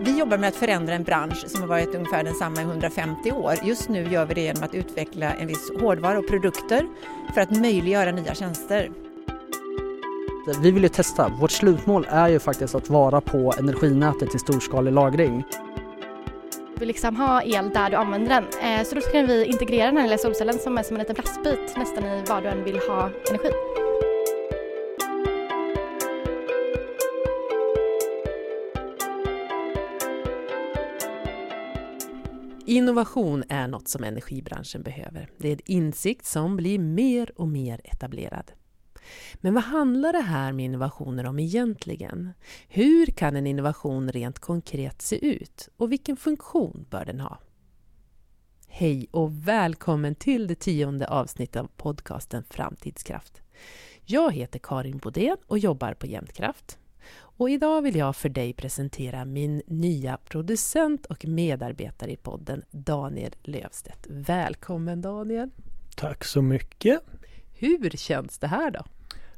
Vi jobbar med att förändra en bransch som har varit ungefär densamma i 150 år. Just nu gör vi det genom att utveckla en viss hårdvara och produkter för att möjliggöra nya tjänster. Vi vill ju testa. Vårt slutmål är ju faktiskt att vara på energinätet i storskalig lagring. Du vill liksom ha el där du använder den. Eh, så då kan vi integrera den här lilla solcellen som är som en liten plastbit nästan i var du än vill ha energi. Innovation är något som energibranschen behöver. Det är en insikt som blir mer och mer etablerad. Men vad handlar det här med innovationer om egentligen? Hur kan en innovation rent konkret se ut och vilken funktion bör den ha? Hej och välkommen till det tionde avsnittet av podcasten Framtidskraft. Jag heter Karin Bodén och jobbar på Jämtkraft. Och idag vill jag för dig presentera min nya producent och medarbetare i podden, Daniel Lövstedt. Välkommen Daniel! Tack så mycket! Hur känns det här då?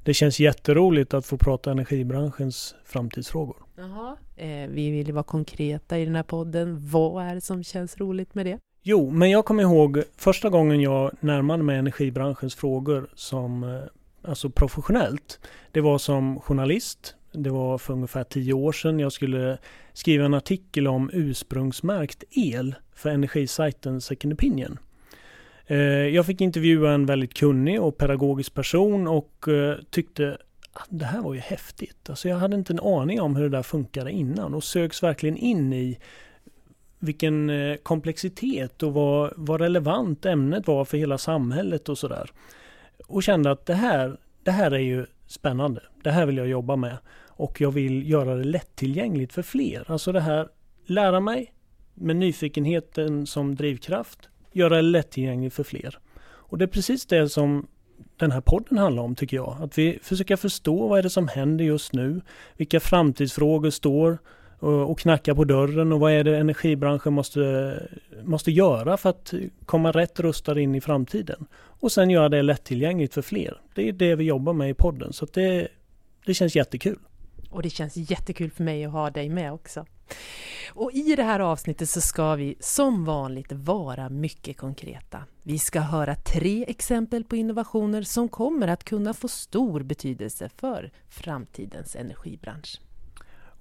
Det känns jätteroligt att få prata energibranschens framtidsfrågor. Jaha. Eh, vi vill vara konkreta i den här podden. Vad är det som känns roligt med det? Jo, men jag kommer ihåg första gången jag närmade mig energibranschens frågor som eh, alltså professionellt. Det var som journalist. Det var för ungefär tio år sedan. Jag skulle skriva en artikel om ursprungsmärkt el för energisajten Second Opinion. Eh, jag fick intervjua en väldigt kunnig och pedagogisk person och eh, tyckte att det här var ju häftigt. Alltså jag hade inte en aning om hur det där funkade innan och sögs verkligen in i vilken eh, komplexitet och vad, vad relevant ämnet var för hela samhället och sådär. Och kände att det här, det här är ju spännande. Det här vill jag jobba med. Och jag vill göra det lättillgängligt för fler. Alltså det här, lära mig med nyfikenheten som drivkraft göra det lättillgängligt för fler. Och det är precis det som den här podden handlar om tycker jag. Att vi försöker förstå vad är det som händer just nu. Vilka framtidsfrågor står och knackar på dörren och vad är det energibranschen måste, måste göra för att komma rätt rustad in i framtiden. Och sen göra det lättillgängligt för fler. Det är det vi jobbar med i podden så det, det känns jättekul. Och det känns jättekul för mig att ha dig med också. Och i det här avsnittet så ska vi som vanligt vara mycket konkreta. Vi ska höra tre exempel på innovationer som kommer att kunna få stor betydelse för framtidens energibransch.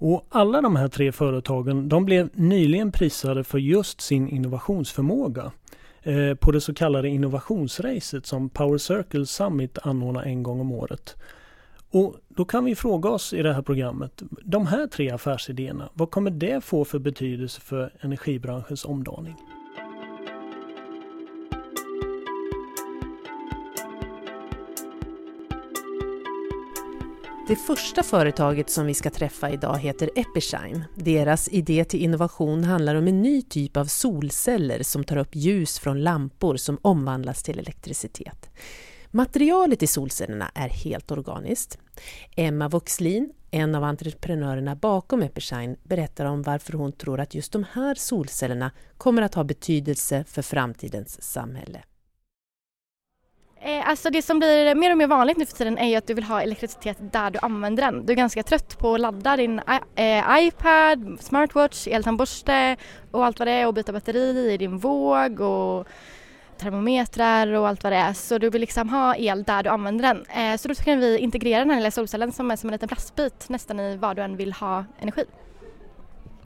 Och alla de här tre företagen de blev nyligen prisade för just sin innovationsförmåga Eh, på det så kallade innovationsracet som Power Circle Summit anordnar en gång om året. Och då kan vi fråga oss i det här programmet, de här tre affärsidéerna, vad kommer det få för betydelse för energibranschens omdaning? Det första företaget som vi ska träffa idag heter Epishine. Deras idé till innovation handlar om en ny typ av solceller som tar upp ljus från lampor som omvandlas till elektricitet. Materialet i solcellerna är helt organiskt. Emma Voxlin, en av entreprenörerna bakom Epishine, berättar om varför hon tror att just de här solcellerna kommer att ha betydelse för framtidens samhälle. Eh, alltså det som blir mer och mer vanligt nu för tiden är ju att du vill ha elektricitet där du använder den. Du är ganska trött på att ladda din eh, iPad, smartwatch, eltandborste och allt vad det är och byta batteri i din våg och termometrar och allt vad det är. Så du vill liksom ha el där du använder den. Eh, så då kan vi integrera den här lilla solcellen som är som en liten plastbit nästan i var du än vill ha energi.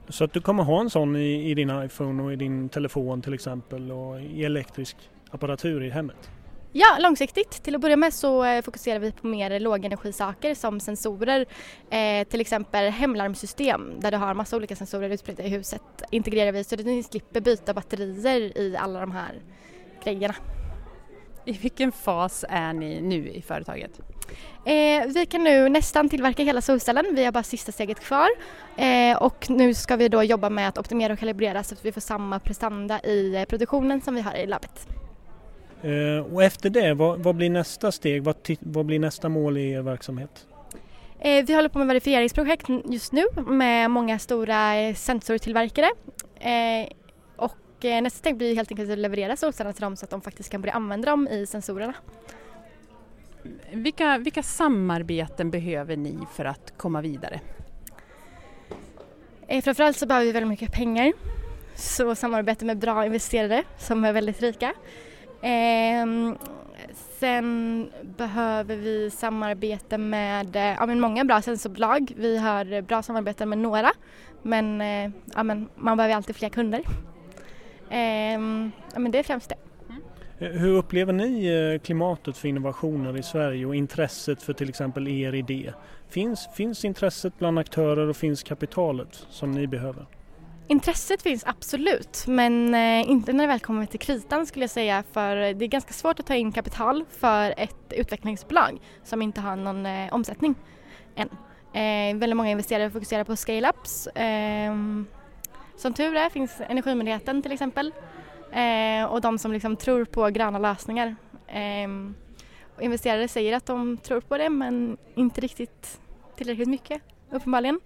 Så att du kommer ha en sån i, i din iPhone och i din telefon till exempel och i elektrisk apparatur i hemmet? Ja, långsiktigt. Till att börja med så eh, fokuserar vi på mer lågenergisaker som sensorer, eh, till exempel hemlarmsystem där du har massa olika sensorer utspridda i huset integrerar vi så att ni slipper byta batterier i alla de här grejerna. I vilken fas är ni nu i företaget? Eh, vi kan nu nästan tillverka hela solcellen, vi har bara sista steget kvar eh, och nu ska vi då jobba med att optimera och kalibrera så att vi får samma prestanda i eh, produktionen som vi har i labbet. Eh, och efter det, vad, vad, blir nästa steg? Vad, vad blir nästa mål i er verksamhet? Eh, vi håller på med verifieringsprojekt just nu med många stora eh, sensortillverkare Eh, nästa steg blir helt enkelt att leverera solcellerna till dem så att de faktiskt kan börja använda dem i sensorerna. Vilka, vilka samarbeten behöver ni för att komma vidare? Framförallt så behöver vi väldigt mycket pengar. Så samarbete med bra investerare som är väldigt rika. Eh, sen behöver vi samarbete med eh, ja, men många bra sensorbolag. Vi har bra samarbete med några men, eh, ja, men man behöver alltid fler kunder. Eh, ja, men det är främst det. Eh, hur upplever ni eh, klimatet för innovationer i Sverige och intresset för till exempel er idé? Finns, finns intresset bland aktörer och finns kapitalet som ni behöver? Intresset finns absolut men eh, inte när det väl kommer till kritan skulle jag säga för det är ganska svårt att ta in kapital för ett utvecklingsbolag som inte har någon eh, omsättning än. Eh, väldigt många investerare fokuserar på scale-ups. Eh, som tur är finns Energimyndigheten till exempel eh, och de som liksom tror på gröna lösningar. Ehm, investerare säger att de tror på det men inte riktigt tillräckligt mycket uppenbarligen.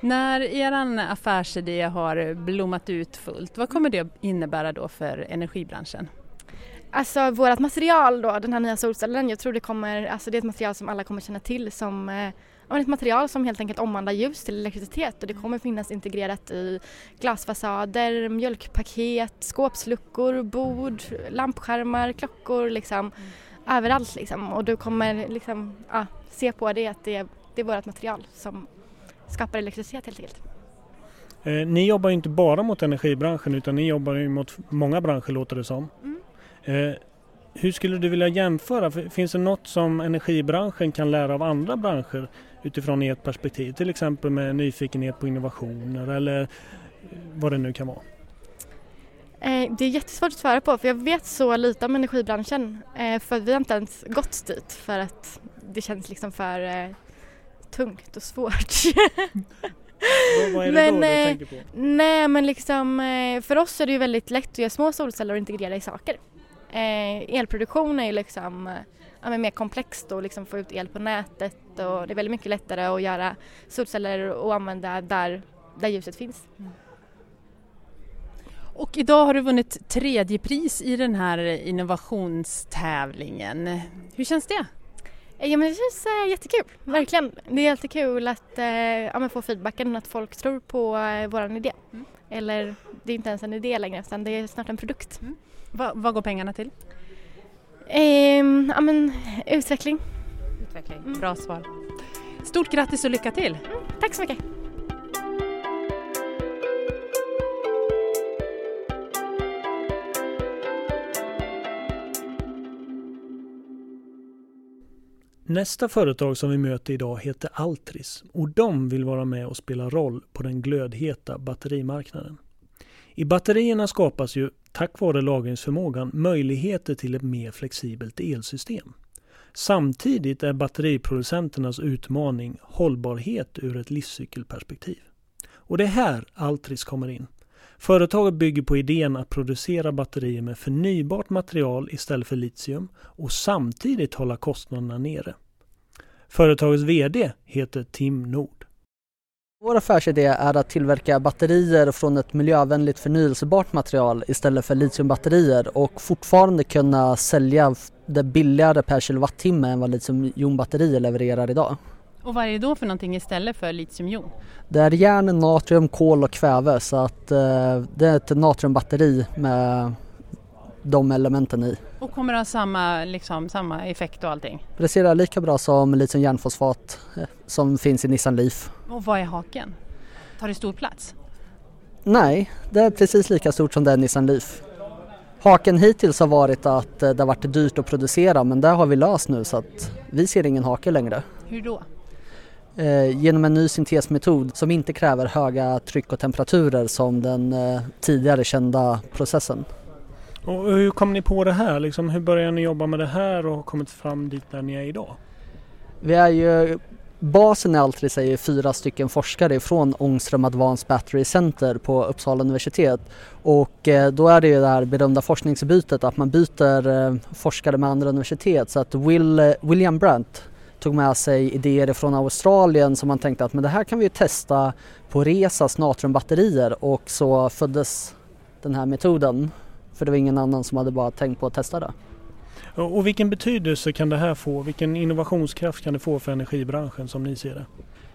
När er affärsidé har blommat ut fullt, vad kommer det innebära då för energibranschen? Alltså vårt material då, den här nya solcellen, jag tror det kommer, alltså det är ett material som alla kommer känna till som eh, ett material som helt enkelt omvandlar ljus till elektricitet och det kommer finnas integrerat i glasfasader, mjölkpaket, skåpsluckor, bord, lampskärmar, klockor liksom mm. överallt liksom och du kommer liksom ja, se på det att det, det är vårt material som skapar elektricitet helt enkelt. Eh, ni jobbar ju inte bara mot energibranschen utan ni jobbar ju mot många branscher låter det som. Mm. Eh, hur skulle du vilja jämföra? Finns det något som energibranschen kan lära av andra branscher utifrån ert perspektiv? Till exempel med nyfikenhet på innovationer eller vad det nu kan vara. Eh, det är jättesvårt att svara på för jag vet så lite om energibranschen eh, för vi har inte ens gått dit för att det känns liksom för eh, tungt och svårt. vad, är det men, då du tänker på? Nej men liksom för oss är det ju väldigt lätt att göra små solceller och integrera i saker. elproduktion är ju liksom ja, mer komplext och liksom få ut el på nätet och det är väldigt mycket lättare att göra solceller och använda där, där ljuset finns. Mm. Och idag har du vunnit tredje pris i den här innovationstävlingen. Hur känns det? Ja men det känns äh, jättekul, verkligen. Det är jättekul att äh, ja, få feedbacken att folk tror på äh, vår idé. Mm. Eller det är inte ens en idé längre utan det är snart en produkt. Mm. Va, vad går pengarna till? Ehm, ja men utveckling. Utveckling, mm. bra svar. Stort grattis och lycka till! Mm, tack så mycket! Nästa företag som vi möter idag heter Altris och de vill vara med och spela roll på den glödheta batterimarknaden. I batterierna skapas ju, tack vare lagringsförmågan, möjligheter till ett mer flexibelt elsystem. Samtidigt är batteriproducenternas utmaning hållbarhet ur ett livscykelperspektiv. Och det är här Altris kommer in. Företaget bygger på idén att producera batterier med förnybart material istället för litium och samtidigt hålla kostnaderna nere. Företagets VD heter Tim Nord. Vår affärsidé är att tillverka batterier från ett miljövänligt förnyelsebart material istället för litiumbatterier och fortfarande kunna sälja det billigare per kilowattimme än vad litiumjonbatterier levererar idag. Och vad är det då för någonting istället för litiumjon? Det är järn, natrium, kol och kväve så att eh, det är ett natriumbatteri med de elementen i. Och kommer det ha samma, liksom, samma effekt och allting? Presterar lika bra som litium järnfosfat eh, som finns i Nissan Leaf. Och vad är haken? Tar det stor plats? Nej, det är precis lika stort som det är Nissan Leaf. Haken hittills har varit att eh, det har varit dyrt att producera men det har vi löst nu så att vi ser ingen hake längre. Hur då? Eh, genom en ny syntesmetod som inte kräver höga tryck och temperaturer som den eh, tidigare kända processen. Och hur kom ni på det här? Liksom, hur började ni jobba med det här och har kommit fram dit där ni är idag? Vi är ju Basen i Altris är ju fyra stycken forskare från Ångström Advanced Battery Center på Uppsala universitet och eh, då är det ju det här berömda forskningsbytet att man byter forskare med andra universitet så att Will, William Brandt tog med sig idéer från Australien som man tänkte att men det här kan vi ju testa på Resas natriumbatterier och så föddes den här metoden. För det var ingen annan som hade bara tänkt på att testa det. Och vilken betydelse kan det här få? Vilken innovationskraft kan det få för energibranschen som ni ser det?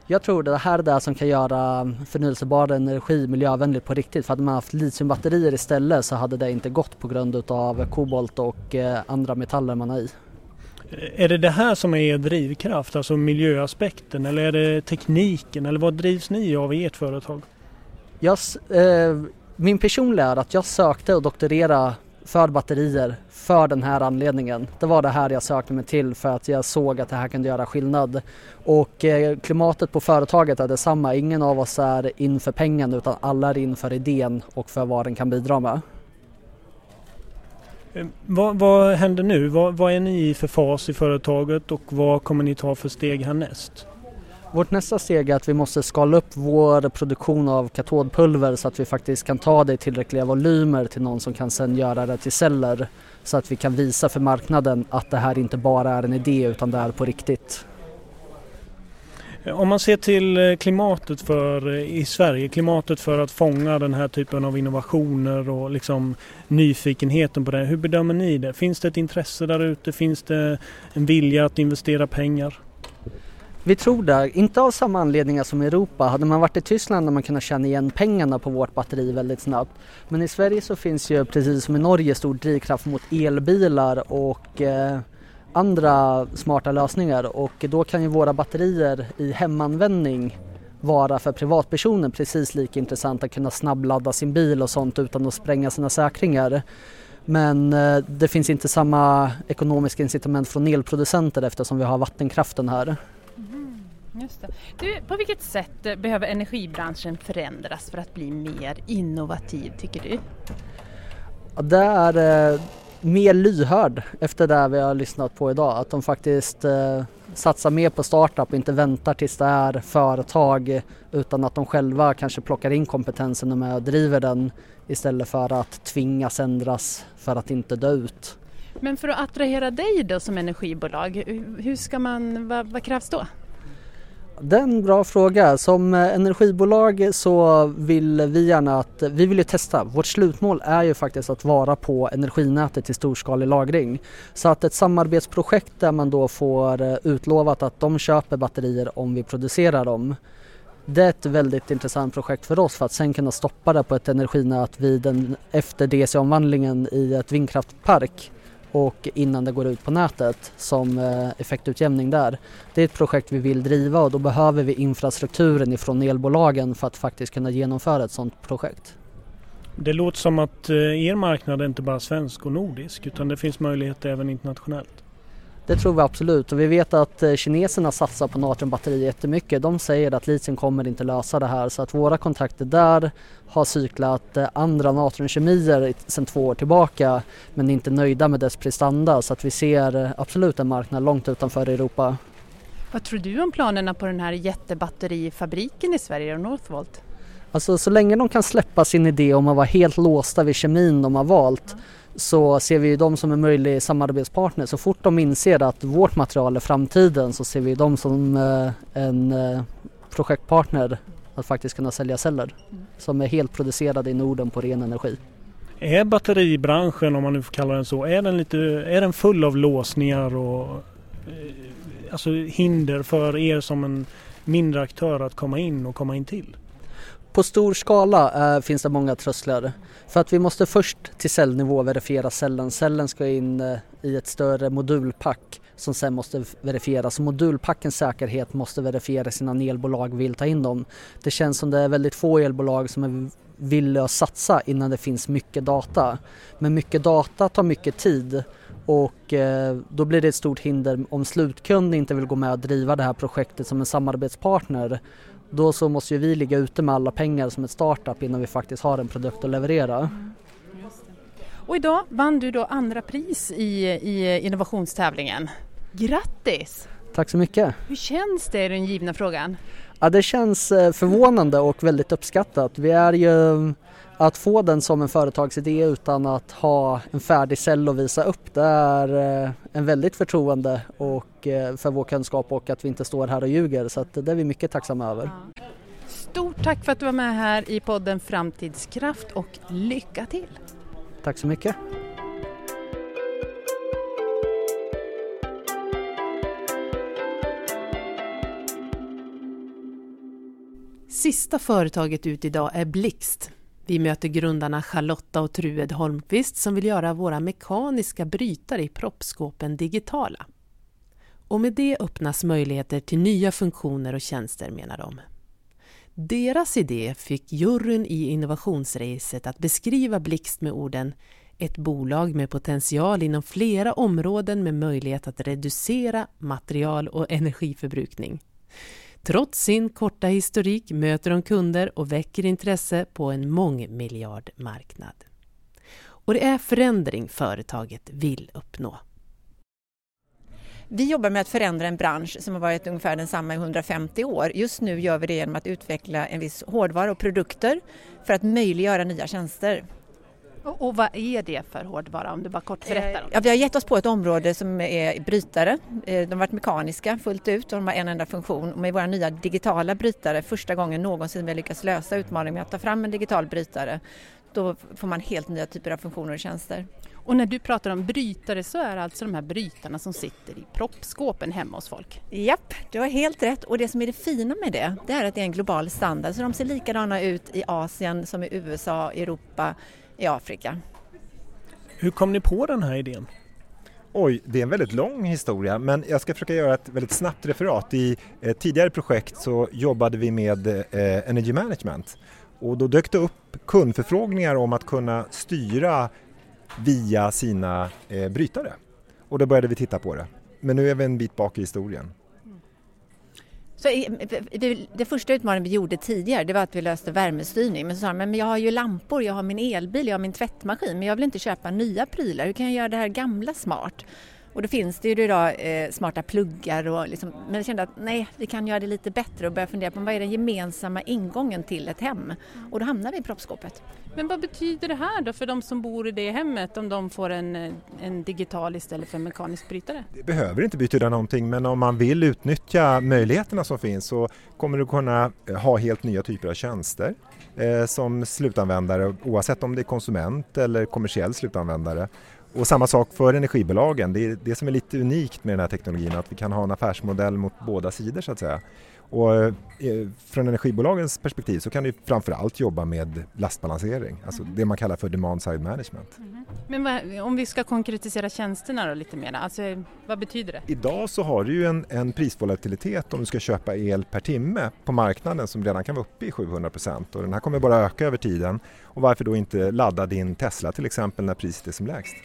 Jag tror det här är det som kan göra förnyelsebar energi miljövänligt på riktigt. För hade man haft litiumbatterier istället så hade det inte gått på grund av kobolt och eh, andra metaller man har i. Är det det här som är er drivkraft, alltså miljöaspekten eller är det tekniken eller vad drivs ni av i ert företag? Jag, eh, min personliga är att jag sökte och doktorera för batterier för den här anledningen. Det var det här jag sökte mig till för att jag såg att det här kunde göra skillnad. Och eh, klimatet på företaget är detsamma. Ingen av oss är in för pengen utan alla är in för idén och för vad den kan bidra med. Eh, vad, vad händer nu? Vad, vad är ni i för fas i företaget och vad kommer ni ta för steg härnäst? Vårt nästa steg är att vi måste skala upp vår produktion av katodpulver så att vi faktiskt kan ta det i tillräckliga volymer till någon som kan sedan göra det till celler så att vi kan visa för marknaden att det här inte bara är en idé utan det är på riktigt. Om man ser till eh, klimatet för, eh, i Sverige, klimatet för att fånga den här typen av innovationer och liksom nyfikenheten på det. Hur bedömer ni det? Finns det ett intresse där ute? Finns det en vilja att investera pengar? Vi tror det, inte av samma anledningar som i Europa. Hade man varit i Tyskland hade man kunnat känna igen pengarna på vårt batteri väldigt snabbt. Men i Sverige så finns ju precis som i Norge stor drivkraft mot elbilar och eh, andra smarta lösningar och då kan ju våra batterier i hemanvändning vara för privatpersoner precis lika intressant att kunna snabbladda sin bil och sånt utan att spränga sina säkringar. Men eh, det finns inte samma ekonomiska incitament från elproducenter eftersom vi har vattenkraften här. Just det. Du, på vilket sätt behöver energibranschen förändras för att bli mer innovativ tycker du? Det är eh, mer lyhörd efter det vi har lyssnat på idag. Att de faktiskt eh, satsar mer på startup och inte väntar tills det är företag utan att de själva kanske plockar in kompetensen och med och driver den istället för att tvingas ändras för att inte dö ut. Men för att attrahera dig då som energibolag, hur ska man, vad, vad krävs då? Det är en bra fråga. Som eh, energibolag så vill vi gärna att, eh, vi vill ju testa. Vårt slutmål är ju faktiskt att vara på energinätet i storskalig lagring. Så att ett samarbetsprojekt där man då får eh, utlovat att de köper batterier om vi producerar dem. Det är ett väldigt intressant projekt för oss för att sen kunna stoppa det på ett energinät vid en, efter DC-omvandlingen i ett vindkraftpark och innan det går ut på nätet som eh, effektutjämning där. Det är ett projekt vi vill driva och då behöver vi infrastrukturen ifrån elbolagen för att faktiskt kunna genomföra ett sådant projekt. Det låter som att eh, er marknad är inte bara svensk och nordisk utan det finns möjligheter även internationellt. Det tror vi absolut och vi vet att eh, kineserna satsar på natriumbatterier jättemycket. De säger att litium kommer inte lösa det här så att våra kontakter där har cyklat eh, andra natriumkemier sedan två år tillbaka men inte nöjda med dess prestanda så att vi ser eh, absolut en marknad långt utanför Europa. Vad tror du om planerna på den här jättebatterifabriken i Sverige och Northvolt? Alltså så länge de kan släppa sin idé om att vara helt låsta vid kemin de har valt mm så ser vi dem som en möjlig samarbetspartner. Så fort de inser att vårt material är framtiden så ser vi dem som eh, en eh, projektpartner att faktiskt kunna sälja celler som är helt producerade i Norden på ren energi. Är batteribranschen, om man nu får kalla den så, är den, lite, är den full av låsningar och eh, alltså hinder för er som en mindre aktör att komma in och komma in till? På stor skala äh, finns det många trösklar. För att vi måste först till cellnivå verifiera cellen. Cellen ska in äh, i ett större modulpack som sen måste verifieras. Modulpackens säkerhet måste verifieras innan elbolag vill ta in dem. Det känns som det är väldigt få elbolag som är villiga att satsa innan det finns mycket data. Men mycket data tar mycket tid och eh, då blir det ett stort hinder om slutkund inte vill gå med och driva det här projektet som en samarbetspartner då så måste ju vi ligga ute med alla pengar som ett startup innan vi faktiskt har en produkt att leverera. Mm. Och idag vann du då andra pris i, i innovationstävlingen. Grattis! Tack så mycket! Hur känns det i den givna frågan? Ja, det känns eh, förvånande och väldigt uppskattat. Vi är ju att få den som en företagsidé utan att ha en färdig cell att visa upp det är eh, en väldigt förtroende och eh, för vår kunskap och att vi inte står här och ljuger så att det är vi mycket tacksamma över. Stort tack för att du var med här i podden Framtidskraft och lycka till! Tack så mycket! Sista företaget ut idag är Blixt. Vi möter grundarna Charlotta och Trued Holmqvist som vill göra våra mekaniska brytare i proppskåpen digitala. Och med det öppnas möjligheter till nya funktioner och tjänster menar de. Deras idé fick juryn i innovationsracet att beskriva Blixt med orden ett bolag med potential inom flera områden med möjlighet att reducera material och energiförbrukning. Trots sin korta historik möter de kunder och väcker intresse på en mångmiljardmarknad. Och det är förändring företaget vill uppnå. Vi jobbar med att förändra en bransch som har varit ungefär densamma i 150 år. Just nu gör vi det genom att utveckla en viss hårdvara och produkter för att möjliggöra nya tjänster. Och, vad är det för hårdvara om du bara kort berättar? Eh, ja, vi har gett oss på ett område som är brytare. Eh, de har varit mekaniska fullt ut och de har en enda funktion. Och med våra nya digitala brytare, första gången någonsin vi lyckats lösa utmaningen med att ta fram en digital brytare, då får man helt nya typer av funktioner och tjänster. Och när du pratar om brytare så är det alltså de här brytarna som sitter i proppskåpen hemma hos folk? Japp, du har helt rätt och det som är det fina med det, det är att det är en global standard så de ser likadana ut i Asien som i USA, Europa, i Afrika. Hur kom ni på den här idén? Oj, det är en väldigt lång historia men jag ska försöka göra ett väldigt snabbt referat. I ett tidigare projekt så jobbade vi med eh, Energy Management och då dök det upp kundförfrågningar om att kunna styra via sina eh, brytare. Och då började vi titta på det. Men nu är vi en bit bak i historien. Så eh, eh, det första utmaningen vi gjorde tidigare det var att vi löste värmestyrning. Men så sa de, men jag har ju lampor, jag har min elbil, jag har min tvättmaskin men jag vill inte köpa nya prylar. Hur kan jag göra det här gamla smart? Och då finns det ju idag eh, smarta pluggar och liksom, men jag kände att nej, vi kan göra det lite bättre och börja fundera på vad är den gemensamma ingången till ett hem? Och då hamnar vi i proppskåpet. Men vad betyder det här då för de som bor i det hemmet om de får en, en digital istället för en mekanisk brytare? Det behöver inte betyda någonting men om man vill utnyttja möjligheterna som finns så kommer du kunna eh, ha helt nya typer av tjänster eh, som slutanvändare oavsett om det är konsument eller kommersiell slutanvändare. Och samma sak för energibolagen. Det är det som är lite unikt med den här teknologin, att vi kan ha en affärsmodell mot båda sidor så att säga. Och eh, från energibolagens perspektiv så kan du framförallt jobba med lastbalansering, alltså mm. det man kallar för demand side management. Mm. Men vad, om vi ska konkretisera tjänsterna då lite mer, alltså, vad betyder det? Idag så har du ju en, en prisvolatilitet om du ska köpa el per timme på marknaden som redan kan vara uppe i 700 och den här kommer bara öka över tiden. Och varför då inte ladda din Tesla till exempel när priset är som lägst?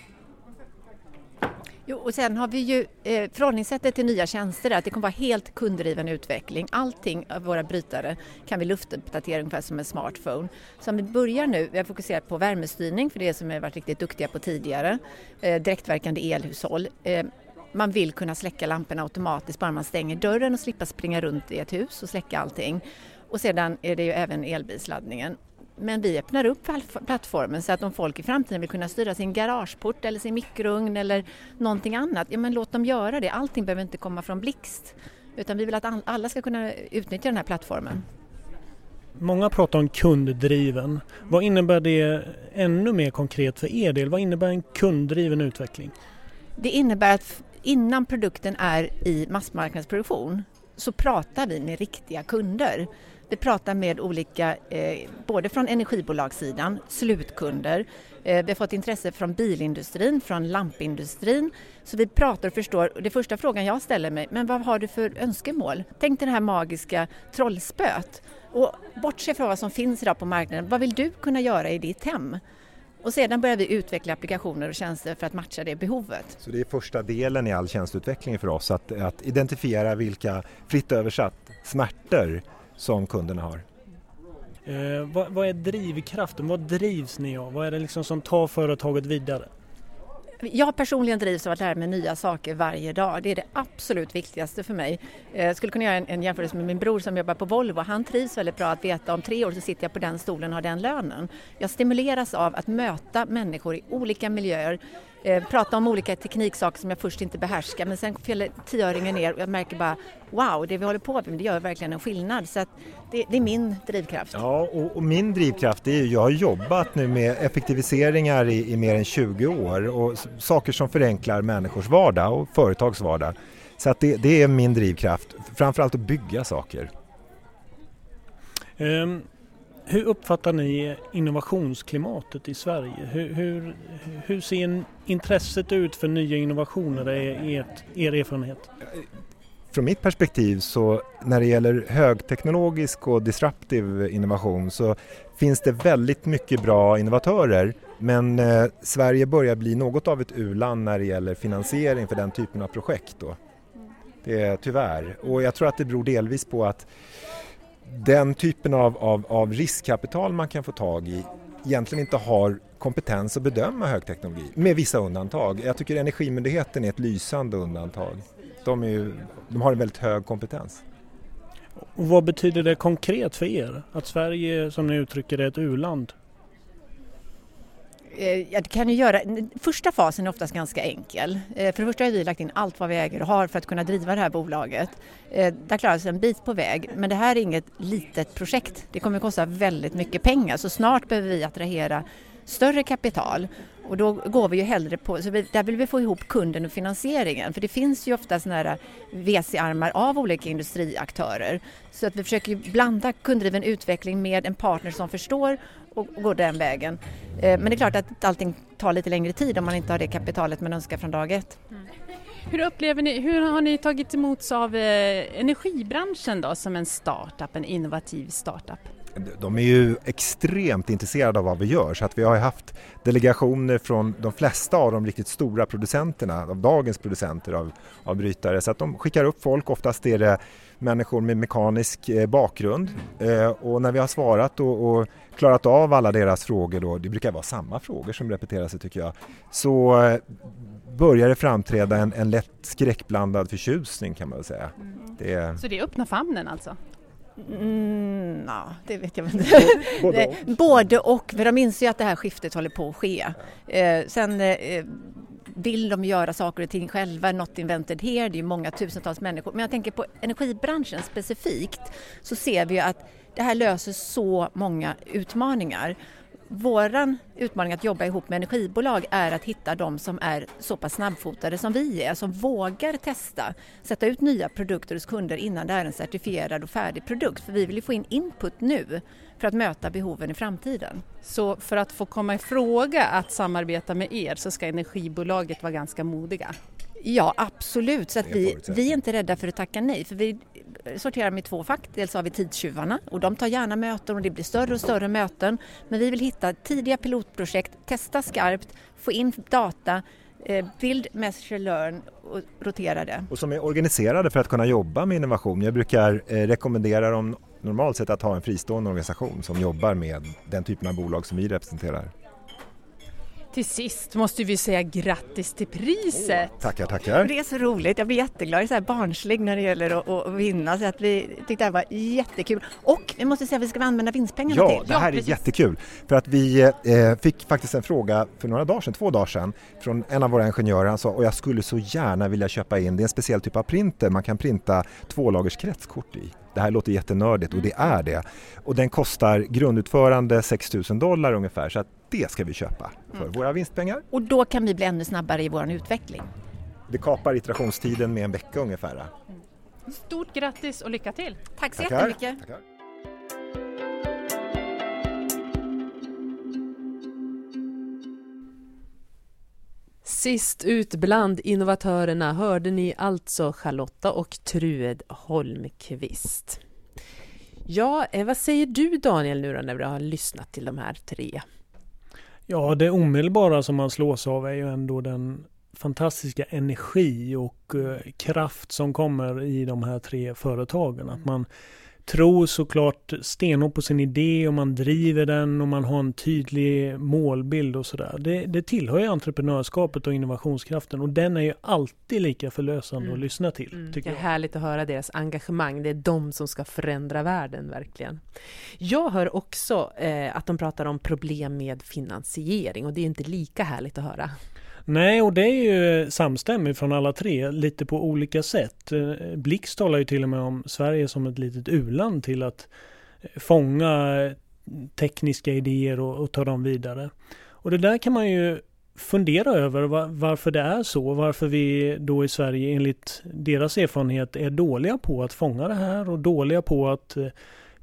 Jo, och sen har vi ju eh, förhållningssättet till nya tjänster att det kommer vara helt kunddriven utveckling. Allting av våra brytare kan vi luftuppdatera ungefär som en smartphone. Så om vi börjar nu, vi har fokuserat på värmestyrning för det som vi har varit riktigt duktiga på tidigare, eh, direktverkande elhushåll. Eh, man vill kunna släcka lamporna automatiskt bara man stänger dörren och slippa springa runt i ett hus och släcka allting. Och sedan är det ju även elbilsladdningen. Men vi öppnar upp plattformen så att om folk i framtiden vill kunna styra sin garageport eller sin mikrougn eller någonting annat, ja men låt dem göra det. Allting behöver inte komma från Blixt utan vi vill att alla ska kunna utnyttja den här plattformen. Många pratar om kunddriven. Vad innebär det ännu mer konkret för er del? Vad innebär en kunddriven utveckling? Det innebär att innan produkten är i massmarknadsproduktion så pratar vi med riktiga kunder. Vi pratar med olika, eh, både från energibolagssidan, slutkunder, eh, vi har fått intresse från bilindustrin, från lampindustrin. Så vi pratar och förstår. Det första frågan jag ställer mig, men vad har du för önskemål? Tänk dig det här magiska trollspöet. Och bortse från vad som finns idag på marknaden, vad vill du kunna göra i ditt hem? Och sedan börjar vi utveckla applikationer och tjänster för att matcha det behovet. Så det är första delen i all tjänsteutveckling för oss, att, att identifiera vilka, fritt översatt, smärtor som kunderna har. Eh, vad, vad, är drivkraften? Vad drivs ni av? Vad är det liksom som tar företaget vidare? Jag personligen drivs av att lära mig nya saker varje dag. Det är det absolut viktigaste för mig. Eh, jag skulle kunna göra en, en jämförelse med min bror som jobbar på Volvo. Han trivs väldigt bra att veta om tre år så sitter jag på den stolen och har den lönen. Jag stimuleras av att möta människor i olika miljöer eh, prata om olika tekniksaker som jag först inte behärskar men sen fäller tioöringen ner och jag märker bara wow, det vi håller på med det gör verkligen en skillnad. Så det, det, är min drivkraft. Ja, och, och, min drivkraft är ju, jag har jobbat nu med effektiviseringar i, i mer än 20 år och saker som förenklar människors vardag och företags vardag. Så att det, det är min drivkraft, framförallt att bygga saker. Um, hur uppfattar ni innovationsklimatet i Sverige? Hur, hur, hur ser intresset ut för nya innovationer i ert, er erfarenhet? Från mitt perspektiv så när det gäller högteknologisk och disruptiv innovation så finns det väldigt mycket bra innovatörer men eh, Sverige börjar bli något av ett u-land när det gäller finansiering för den typen av projekt. Då. Det är tyvärr och jag tror att det beror delvis på att den typen av, av, av riskkapital man kan få tag i egentligen inte har kompetens att bedöma högteknologi, med vissa undantag. Jag tycker Energimyndigheten är ett lysande undantag. De, ju, de har en väldigt hög kompetens. Och vad betyder det konkret för er att Sverige, som ni uttrycker det, är ett u-land? Eh, ja, det kan ju göra. Första fasen är oftast ganska enkel. Eh, för det första har vi lagt in allt vad vi äger och har för att kunna driva det här bolaget. Eh, där klarar sig en bit på väg, men det här är inget litet projekt. Det kommer att kosta väldigt mycket pengar så snart behöver vi attrahera större kapital och då går vi ju hellre på, så vi, där vill vi få ihop kunden och finansieringen för det finns ju ofta sådana här VC-armar av olika industriaktörer. Så att vi försöker blanda kunddriven utveckling med en partner som förstår och, och går den vägen. Eh, men det är klart att allting tar lite längre tid om man inte har det kapitalet man önskar från dag ett. Mm. Hur upplever ni, hur har ni tagit emot av eh, energibranschen då som en startup, en innovativ startup? De är ju extremt intresserade av vad vi gör så att vi har haft delegationer från de flesta av de riktigt stora producenterna, av dagens producenter av, av brytare så att de skickar upp folk, oftast är det människor med mekanisk eh, bakgrund eh, och när vi har svarat och, och, klarat av alla deras frågor då, det brukar vara samma frågor som repeterar sig tycker jag, så eh, börjar det framträda en, en lätt skräckblandad förtjusning kan man väl säga. Mm. Det... Så det är öppna famnen alltså? Mm, na, det vet jag inte. Både och. Både och, för de inser ju att det här skiftet håller på att ske. Eh, sen eh, vill de göra saker och ting själva, not invented here, det är många tusentals människor. Men jag tänker på energibranschen specifikt så ser vi att det här löser så många utmaningar. Våran utmaning att jobba ihop med energibolag är att hitta de som är så pass snabbfotade som vi är, som vågar testa, sätta ut nya produkter hos kunder innan det är en certifierad och färdig produkt. För vi vill ju få in input nu för att möta behoven i framtiden. Så för att få komma i fråga att samarbeta med er så ska energibolaget vara ganska modiga? Ja, absolut. Så att vi, vi är inte rädda för att tacka nej. För vi sorterar i två fack. Dels har vi tidstjuvarna och de tar gärna möten och det blir större och större möten. Men vi vill hitta tidiga pilotprojekt, testa skarpt, få in data, eh, build, measure, learn och rotera det. Och som är organiserade för att kunna jobba med innovation. Jag brukar eh, rekommendera dem normalt sett att ha en fristående organisation som jobbar med den typen av bolag som vi representerar. Till sist måste vi säga grattis till priset! Oh, tackar, tackar! Det är så roligt, jag blir jätteglad, jag är så här barnslig när det gäller att, att vinna så att vi tyckte det här var jättekul. Och vi måste säga vad vi ska använda vinstpengarna ja, till. Ja, det här är jättekul! För att vi eh, fick faktiskt en fråga för några dagar sedan, två dagar sedan, från en av våra ingenjörer. Han sa, och jag skulle så gärna vilja köpa in, det är en speciell typ av printer man kan printa tvålagers kretskort i. Det här låter jättenördigt och det är det. Och den kostar grundutförande 6 000 dollar ungefär så att det ska vi köpa för mm. våra vinstpengar. Och då kan vi bli ännu snabbare i vår utveckling. Det kapar iterationstiden med en vecka ungefär. Mm. Stort grattis och lycka till! Tack så Tackar. jättemycket! Tackar. Sist ut bland innovatörerna hörde ni alltså Charlotta och Trued Holmqvist. Ja, eh, vad säger du Daniel nu då när du har lyssnat till de här tre? Ja, det omedelbara som man slås av är ju ändå den fantastiska energi och eh, kraft som kommer i de här tre företagen. Att man tror såklart stenhårt på sin idé och man driver den och man har en tydlig målbild och sådär. Det, det tillhör ju entreprenörskapet och innovationskraften och den är ju alltid lika förlösande mm. att lyssna till. Mm. Tycker det är jag. härligt att höra deras engagemang. Det är de som ska förändra världen verkligen. Jag hör också eh, att de pratar om problem med finansiering och det är inte lika härligt att höra. Nej, och det är ju samstämmigt från alla tre, lite på olika sätt. Eh, Blixt Blix talar ju till och med om Sverige som ett litet uland till att eh, fånga eh, tekniska idéer och, och ta dem vidare. Och det där kan man ju fundera över varför det är så, varför vi då i Sverige enligt deras erfarenhet är dåliga på att fånga det här och dåliga på att eh,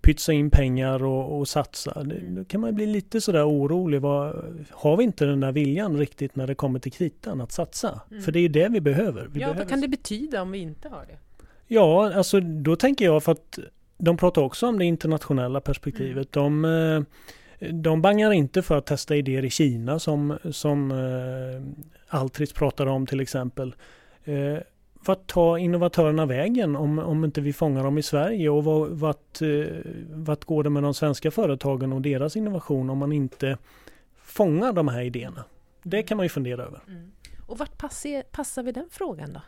pytsa in pengar och, och satsa. Då kan man bli lite sådär orolig. Vad, har vi inte den där viljan riktigt när det kommer till kritan att satsa? Mm. För det är det vi behöver. Vi ja, behöver... vad kan det betyda om vi inte har det? Ja, alltså då tänker jag för att de pratar också om det internationella perspektivet. Mm. De, eh, de bangar inte för att testa idéer i Kina som, som eh, Altris pratar om till exempel. Eh, vart tar innovatörerna vägen om, om inte vi fångar dem i Sverige och vart, eh, vart går det med de svenska företagen och deras innovation om man inte fångar de här idéerna? Det kan man ju fundera över. Mm. Och vart passar, passar vi den frågan då?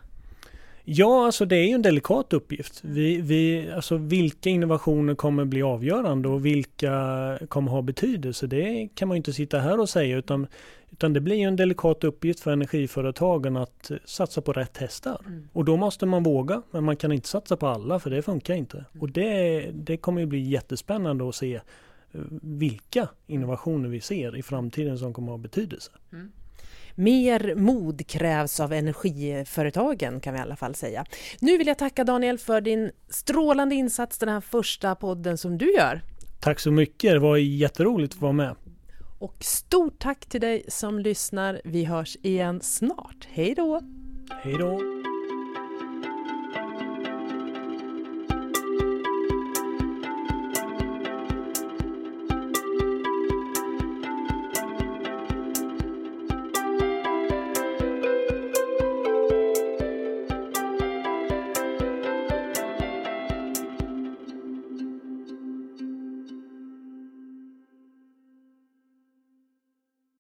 Ja, alltså det är ju en delikat uppgift. Vi, vi, alltså vilka innovationer kommer bli avgörande och vilka kommer ha betydelse? Det kan man ju inte sitta här och säga utan, utan det blir en delikat uppgift för energiföretagen att satsa på rätt hästar. Mm. Och då måste man våga, men man kan inte satsa på alla för det funkar inte. Mm. Och det, det kommer ju bli jättespännande att se eh, vilka innovationer vi ser i framtiden som kommer att ha betydelse. Mm. Mer mod krävs av energiföretagen kan vi i alla fall säga. Nu vill jag tacka Daniel för din strålande insats den här första podden som du gör. Tack så mycket, det var jätteroligt att vara med. Och stort tack till dig som lyssnar. Vi hörs igen snart. Hej då! Hej då!